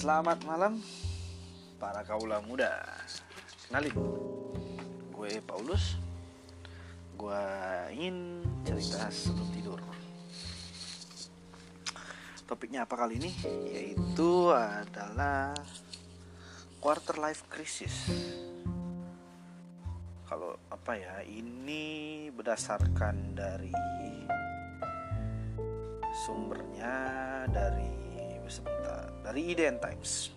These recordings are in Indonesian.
Selamat malam para kaula muda. Kenalin, gue Paulus. Gue ingin cerita sebelum tidur. Topiknya apa kali ini? Yaitu adalah quarter life crisis. Kalau apa ya? Ini berdasarkan dari sumbernya dari sebentar dari IDN Times.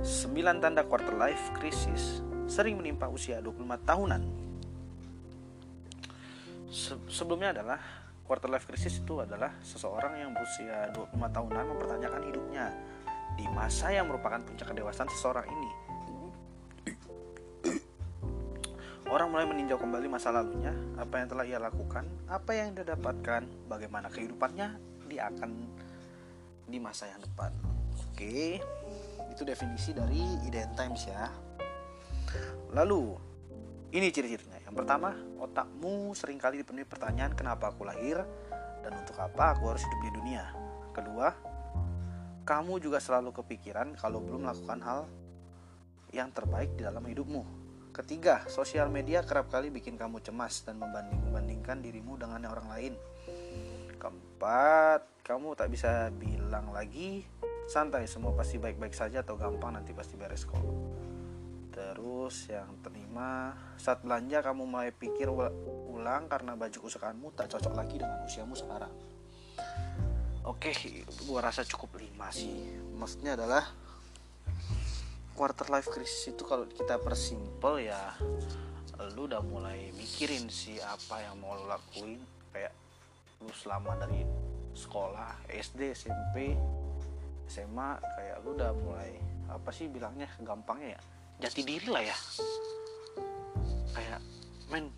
9 tanda quarter life crisis sering menimpa usia 25 tahunan. Se sebelumnya adalah quarter life crisis itu adalah seseorang yang berusia 25 tahunan mempertanyakan hidupnya di masa yang merupakan puncak kedewasaan seseorang ini. Orang mulai meninjau kembali masa lalunya, apa yang telah ia lakukan, apa yang dia dapatkan, bagaimana kehidupannya, dia akan di masa yang depan. Oke, itu definisi dari IDN Times ya. Lalu, ini ciri-cirinya. Yang pertama, otakmu sering kali dipenuhi pertanyaan kenapa aku lahir dan untuk apa aku harus hidup di dunia. Kedua, kamu juga selalu kepikiran kalau belum melakukan hal yang terbaik di dalam hidupmu. Ketiga, sosial media kerap kali bikin kamu cemas dan membanding-bandingkan dirimu dengan orang lain. Keempat, kamu tak bisa bilang lagi santai semua pasti baik-baik saja atau gampang nanti pasti beres kok. Terus yang kelima, saat belanja kamu mulai pikir ulang karena baju kesukaanmu tak cocok lagi dengan usiamu sekarang. Oke, gua rasa cukup lima sih. Maksudnya adalah quarter life crisis itu kalau kita persimpel ya lu udah mulai mikirin sih apa yang mau lu lakuin kayak lu selama dari sekolah SD SMP SMA kayak lu udah mulai apa sih bilangnya gampangnya ya? Jati diri lah ya. Kayak men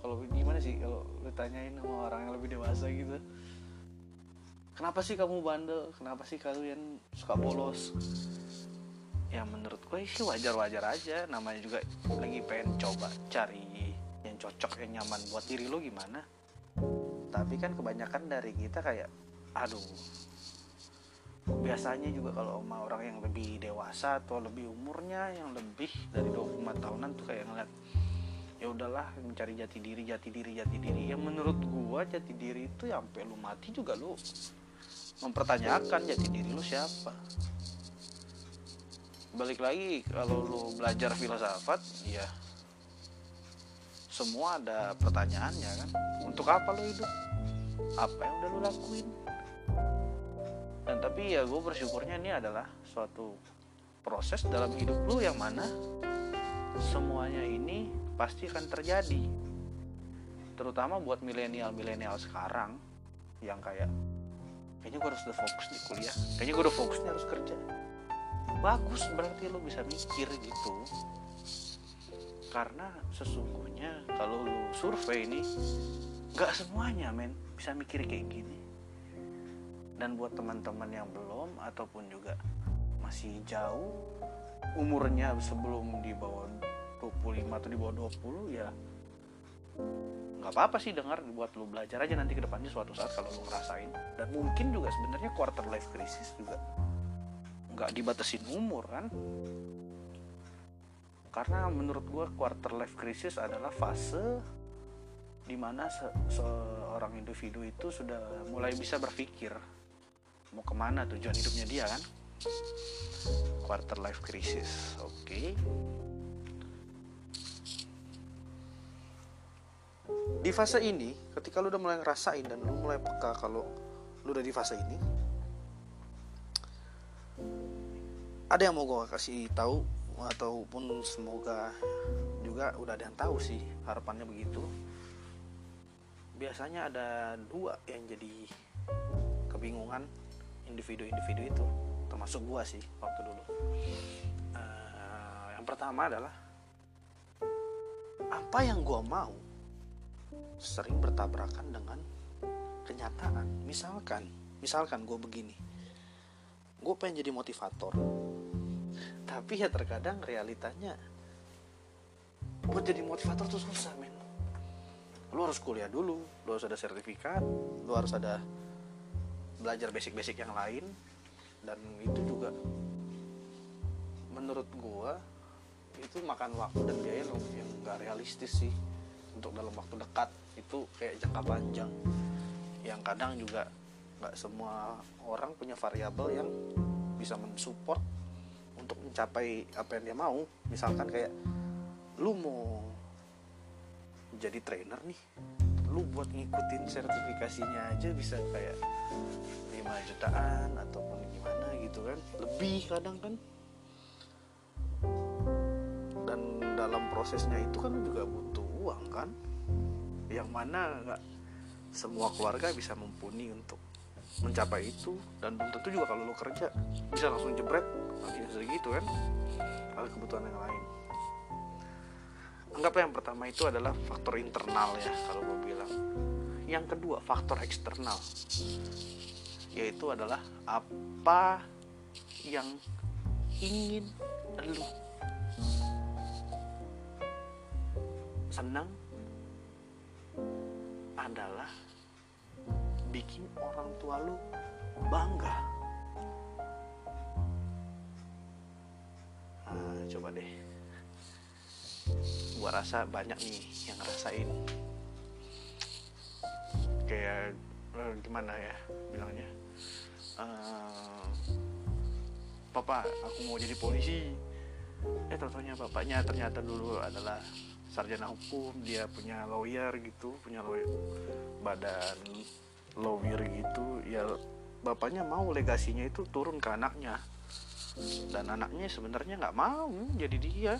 kalau gimana sih kalau lu tanyain sama orang yang lebih dewasa gitu? Kenapa sih kamu bandel? Kenapa sih kalian suka bolos? Ya menurut gue sih wajar-wajar aja. Namanya juga lagi pengen coba cari yang cocok yang nyaman buat diri lo gimana tapi kan kebanyakan dari kita kayak aduh biasanya juga kalau sama orang yang lebih dewasa atau lebih umurnya yang lebih dari 25 tahunan tuh kayak ngeliat ya udahlah mencari jati diri jati diri jati diri. Ya menurut gua jati diri itu ya sampai lu mati juga lu mempertanyakan jati diri lu siapa. Balik lagi kalau lu belajar filsafat ya semua ada pertanyaannya kan? Untuk apa lo hidup? Apa yang udah lo lakuin? Dan tapi ya gue bersyukurnya ini adalah suatu proses dalam hidup lo yang mana semuanya ini pasti akan terjadi. Terutama buat milenial-milenial sekarang yang kayak kayaknya gue harus udah fokus di kuliah. Kayaknya gue udah fokusnya harus kerja. Bagus berarti lo bisa mikir gitu karena sesungguhnya kalau lu survei ini nggak semuanya men bisa mikir kayak gini. Dan buat teman-teman yang belum ataupun juga masih jauh umurnya sebelum di bawah 25 atau di bawah 20 ya nggak apa-apa sih dengar buat lu belajar aja nanti ke depannya suatu saat kalau lu ngerasain. Dan mungkin juga sebenarnya quarter life crisis juga nggak dibatasin umur kan karena menurut gue quarter life crisis adalah fase di mana se seorang individu itu sudah mulai bisa berpikir mau ke mana tujuan hidupnya dia kan quarter life crisis oke okay. di fase ini ketika lu udah mulai ngerasain dan lu mulai peka kalau lu udah di fase ini ada yang mau gue kasih tahu ataupun semoga juga udah ada yang tahu sih harapannya begitu. Biasanya ada dua yang jadi kebingungan individu-individu itu termasuk gua sih waktu dulu. Uh, yang pertama adalah apa yang gua mau sering bertabrakan dengan kenyataan. Misalkan misalkan gue begini. Gue pengen jadi motivator tapi ya terkadang realitanya buat jadi motivator tuh susah men. Lu harus kuliah dulu lu harus ada sertifikat lu harus ada belajar basic-basic yang lain. Dan itu juga menurut gua itu makan waktu dan biaya yang nggak realistis sih untuk dalam waktu dekat. Itu kayak jangka panjang. Yang kadang juga nggak semua orang punya variabel yang bisa mensupport untuk mencapai apa yang dia mau. Misalkan kayak lu mau jadi trainer nih lu buat ngikutin sertifikasinya aja bisa kayak 5 jutaan ataupun gimana gitu kan. Lebih kadang kan. Dan dalam prosesnya itu kan juga butuh uang kan. Yang mana nggak semua keluarga bisa mumpuni untuk mencapai itu dan belum tentu juga kalau lo kerja bisa langsung jebret nanti segitu kan? Ada kebutuhan yang lain. Anggap yang pertama itu adalah faktor internal ya kalau gue bilang. Yang kedua faktor eksternal. Yaitu adalah apa yang ingin lu senang adalah bikin orang tua lu bangga. Nah, coba deh. Gua rasa banyak nih yang ngerasain. Kayak eh, gimana ya bilangnya? Eh, papa aku mau jadi polisi. Eh tentunya bapaknya ternyata dulu adalah sarjana hukum dia punya lawyer gitu punya lawyer badan lawyer gitu ya bapaknya mau legasinya itu turun ke anaknya. Dan anaknya sebenarnya nggak mau jadi dia.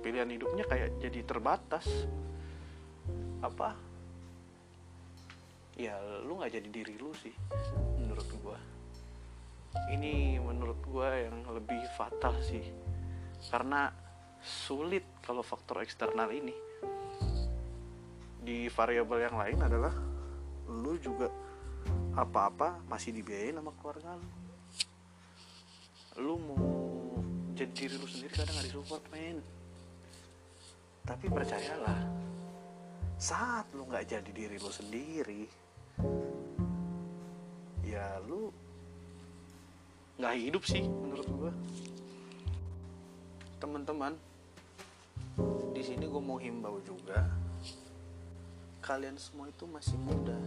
Pilihan hidupnya kayak jadi terbatas. Apa? Ya lu nggak jadi diri lu sih menurut gua. Ini menurut gua yang lebih fatal sih. Karena sulit kalau faktor eksternal ini. Di variabel yang lain adalah lu juga apa-apa masih dibiayain sama keluarga lu. Lu mau jadi diri lu sendiri kadang gak disupport men. Tapi percayalah saat lu nggak jadi diri lu sendiri ya lu nggak hidup sih menurut gua. Teman-teman di sini gue mau himbau juga kalian semua itu masih muda.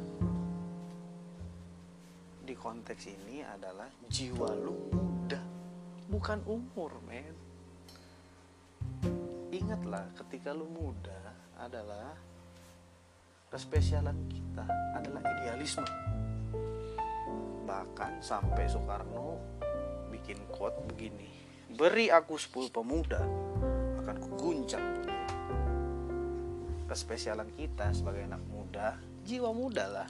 Di konteks ini adalah jiwa lu muda bukan umur men. Ingatlah ketika lu muda adalah kespesialan kita adalah idealisme. Bahkan sampai Soekarno bikin quote begini beri aku 10 pemuda akan kuguncang dunia kespesialan kita sebagai anak muda. Jiwa muda lah.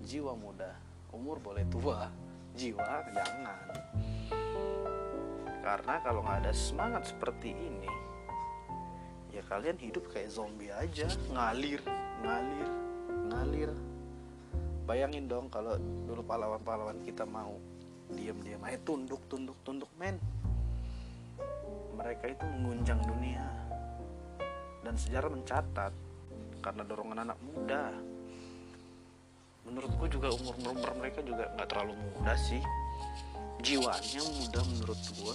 Jiwa muda. Umur boleh tua. Jiwa jangan. Karena kalau nggak ada semangat seperti ini ya kalian hidup kayak zombie aja. Ngalir ngalir ngalir. Bayangin dong kalau dulu pahlawan-pahlawan kita mau diam-diam. Aja tunduk tunduk tunduk men. Mereka itu mengguncang dunia dan sejarah mencatat karena dorongan anak muda. Menurutku juga umur umur mereka juga nggak terlalu muda sih. Jiwanya muda menurut gua.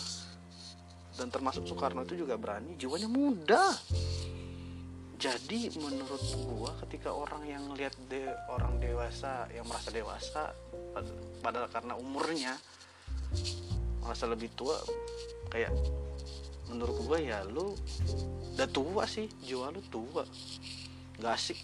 Dan termasuk Soekarno itu juga berani jiwanya muda. Jadi menurut gua ketika orang yang lihat de, orang dewasa yang merasa dewasa padahal karena umurnya merasa lebih tua kayak menurut gua ya lu udah tua sih. Jiwa lu tua. Gak asik.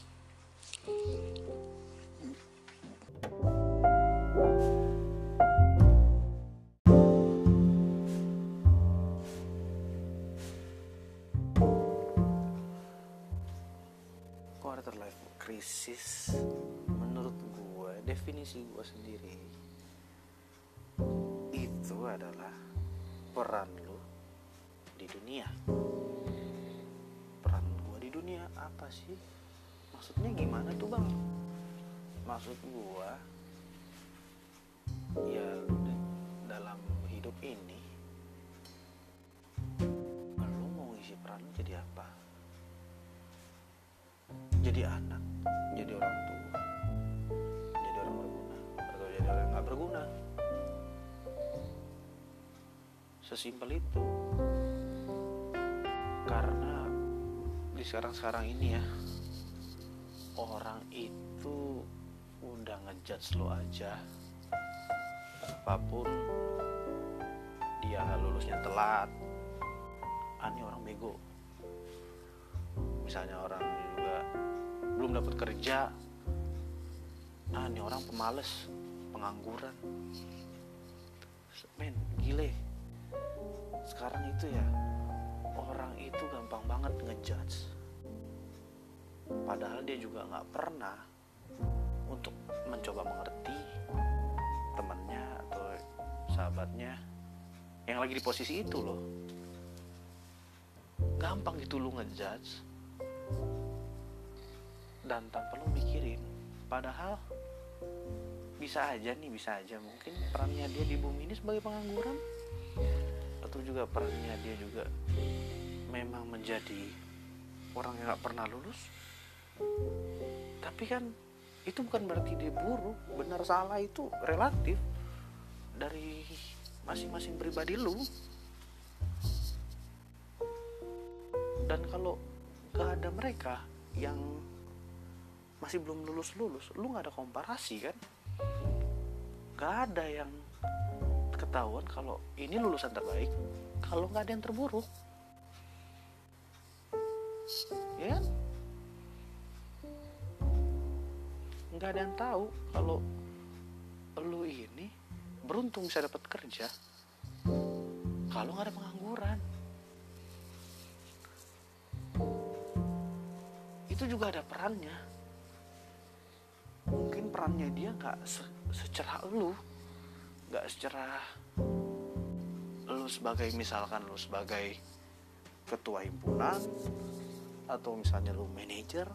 Quarter life crisis menurut gue definisi gue sendiri itu adalah peran lu dunia. Peran gue di dunia apa sih? Maksudnya gimana tuh bang? Maksud gue ya dalam hidup ini lu mau ngisi peran jadi apa? Jadi anak, jadi orang tua, jadi orang berguna, atau jadi orang nggak berguna. sesimpel itu karena di sekarang-sekarang ini ya orang itu udah ngejudge lo aja. Apa pun dia lulusnya telat. Ah ini orang bego. Misalnya orang juga belum dapat kerja. Ah ini orang pemales pengangguran. Men gile. Sekarang itu ya itu gampang banget ngejudge. Padahal dia juga nggak pernah untuk mencoba mengerti temannya atau sahabatnya yang lagi di posisi itu loh. Gampang gitu lu ngejudge. Dan tanpa lu mikirin padahal bisa aja nih bisa aja. Mungkin perannya dia di bumi ini sebagai pengangguran atau juga perannya dia juga memang menjadi orang yang gak pernah lulus. Tapi kan itu bukan berarti dia buruk. Benar salah itu relatif dari masing-masing pribadi lu. Dan kalau gak ada mereka yang masih belum lulus lulus lu nggak ada komparasi kan? Gak ada yang ketahuan kalau ini lulusan terbaik kalau nggak ada yang terburuk ya kan? Nggak ada yang tahu kalau lu ini beruntung bisa dapat kerja kalau nggak ada pengangguran. Itu juga ada perannya. Mungkin perannya dia nggak se secerah lu nggak secerah lu sebagai misalkan lu sebagai ketua himpunan atau misalnya lu manajer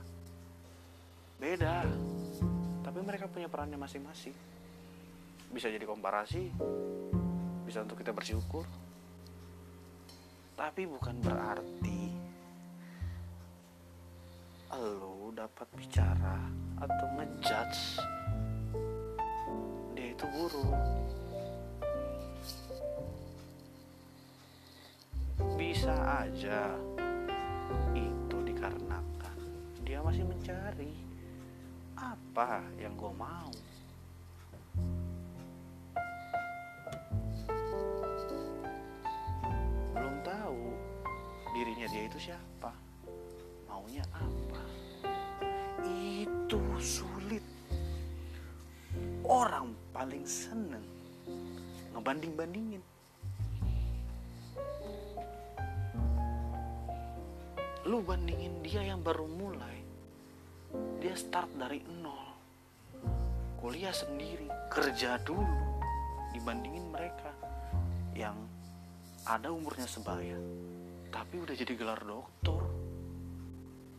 beda. Tapi mereka punya perannya masing-masing. Bisa jadi komparasi bisa untuk kita bersyukur. Tapi bukan berarti lo dapat bicara atau ngejudge dia itu buruk bisa aja dikarenakan dia masih mencari apa yang gue mau. Belum tahu dirinya dia itu siapa. Maunya apa? Itu sulit. Orang paling seneng ngebanding-bandingin lu bandingin dia yang baru mulai dia start dari nol. Kuliah sendiri kerja dulu dibandingin mereka yang ada umurnya sebaya tapi udah jadi gelar doktor.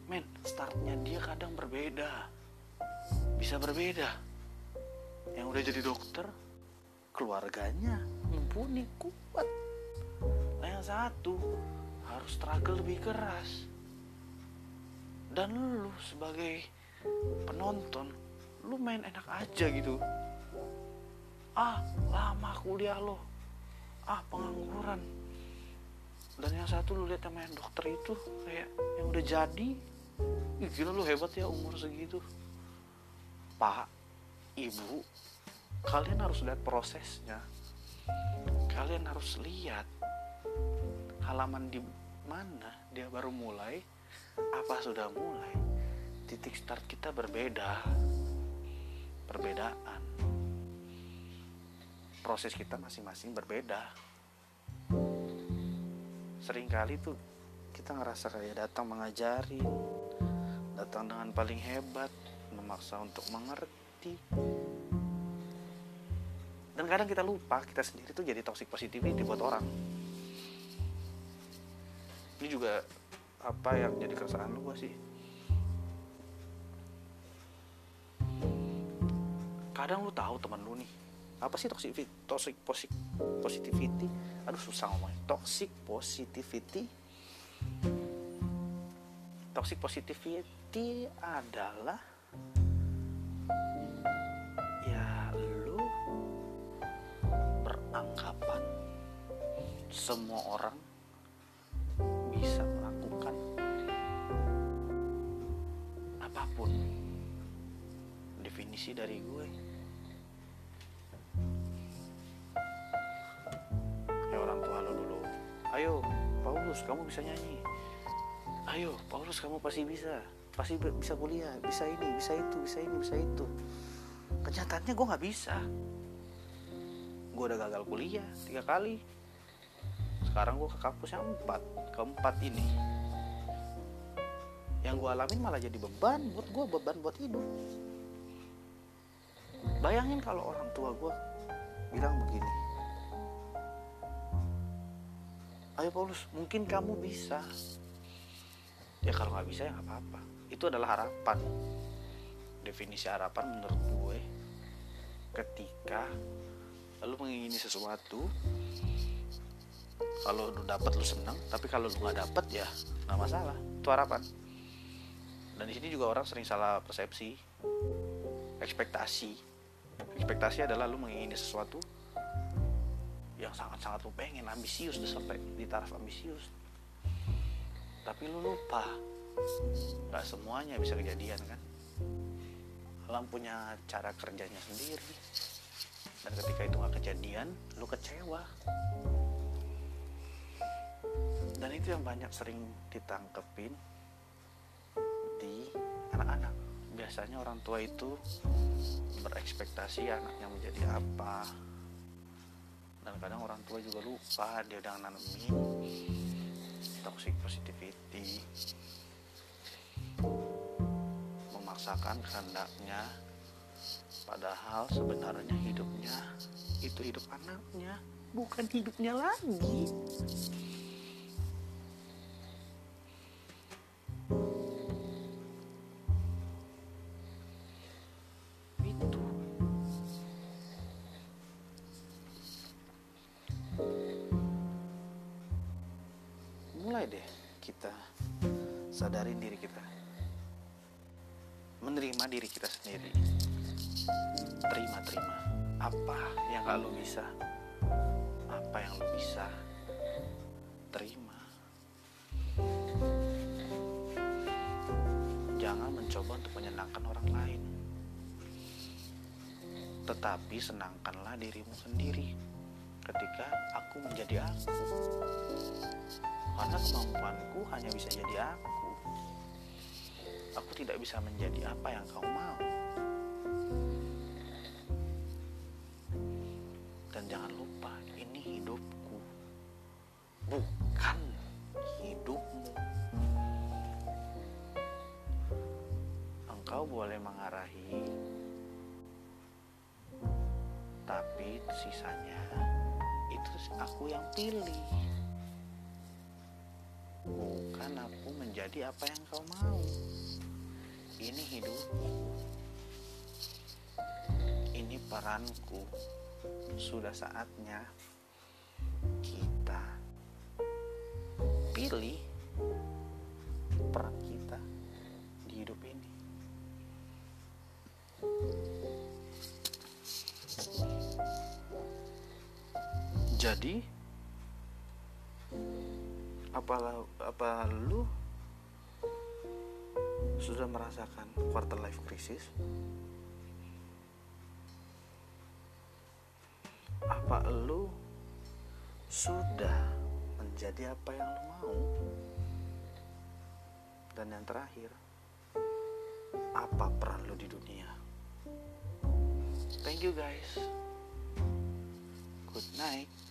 Men startnya dia kadang berbeda bisa berbeda. Yang udah jadi dokter keluarganya mumpuni kuat. Nah yang satu harus struggle lebih keras dan lu sebagai penonton lu main enak aja gitu. Ah lama kuliah lo ah pengangguran. Dan yang satu lu lihat yang dokter itu kayak yang udah jadi. Ih, gila lu hebat ya umur segitu. Pak ibu kalian harus lihat prosesnya. Kalian harus lihat halaman di mana dia baru mulai apa sudah mulai? Titik start kita berbeda. Perbedaan. Proses kita masing-masing berbeda. Seringkali tuh kita ngerasa kayak datang mengajari datang dengan paling hebat memaksa untuk mengerti. Dan kadang kita lupa kita sendiri tuh jadi toxic positivity buat orang. Ini juga apa yang jadi keresahan lu sih? Kadang lu tahu teman lu nih apa sih toxic toxic toxic positivity? Aduh susah ngomongnya. Toxic positivity? Toxic positivity adalah ya lu beranggapan semua orang definisi dari gue. Kayak orang tua lo dulu. Ayo Paulus kamu bisa nyanyi. Ayo Paulus kamu pasti bisa. Pasti bisa kuliah bisa ini bisa itu bisa ini bisa itu. Kenyataannya gue nggak bisa. Gue udah gagal kuliah tiga kali. Sekarang gue ke kampus yang empat keempat ini. Yang gue alamin malah jadi beban buat gue beban buat hidup bayangin kalau orang tua gue bilang begini. Ayo Paulus mungkin kamu bisa. Ya kalau nggak bisa ya nggak apa-apa. Itu adalah harapan. Definisi harapan menurut gue ketika lu mengingini sesuatu kalau lu dapat lu senang tapi kalau lu nggak dapat ya nggak masalah. Itu harapan. Dan di sini juga orang sering salah persepsi ekspektasi ekspektasi adalah lu mengingini sesuatu yang sangat-sangat lu pengen ambisius udah sampai di taraf ambisius. Tapi lu lupa nggak semuanya bisa kejadian kan? Alam punya cara kerjanya sendiri. Dan ketika itu nggak kejadian lu kecewa. Dan itu yang banyak sering ditangkepin di anak-anak biasanya orang tua itu berekspektasi anaknya menjadi apa. Dan kadang orang tua juga lupa dia udah nanemin toxic positivity. Memaksakan kehendaknya padahal sebenarnya hidupnya itu hidup anaknya bukan hidupnya lagi kita sendiri. Terima terima apa yang lo bisa? Apa yang lo bisa terima? Jangan mencoba untuk menyenangkan orang lain. Tetapi senangkanlah dirimu sendiri ketika aku menjadi aku. Karena kemampuanku hanya bisa jadi aku aku tidak bisa menjadi apa yang kau mau. Dan jangan lupa ini hidupku. Bukan hidupmu. Engkau boleh mengarahi tapi sisanya itu aku yang pilih. Bukan aku menjadi apa yang kau mau ini hidupku ini peranku. Sudah saatnya kita pilih peran kita di hidup ini. Jadi apa apa lu sudah merasakan quarter life crisis apa lu sudah menjadi apa yang lu mau? Dan yang terakhir apa peran lu di dunia? Thank you guys. Good night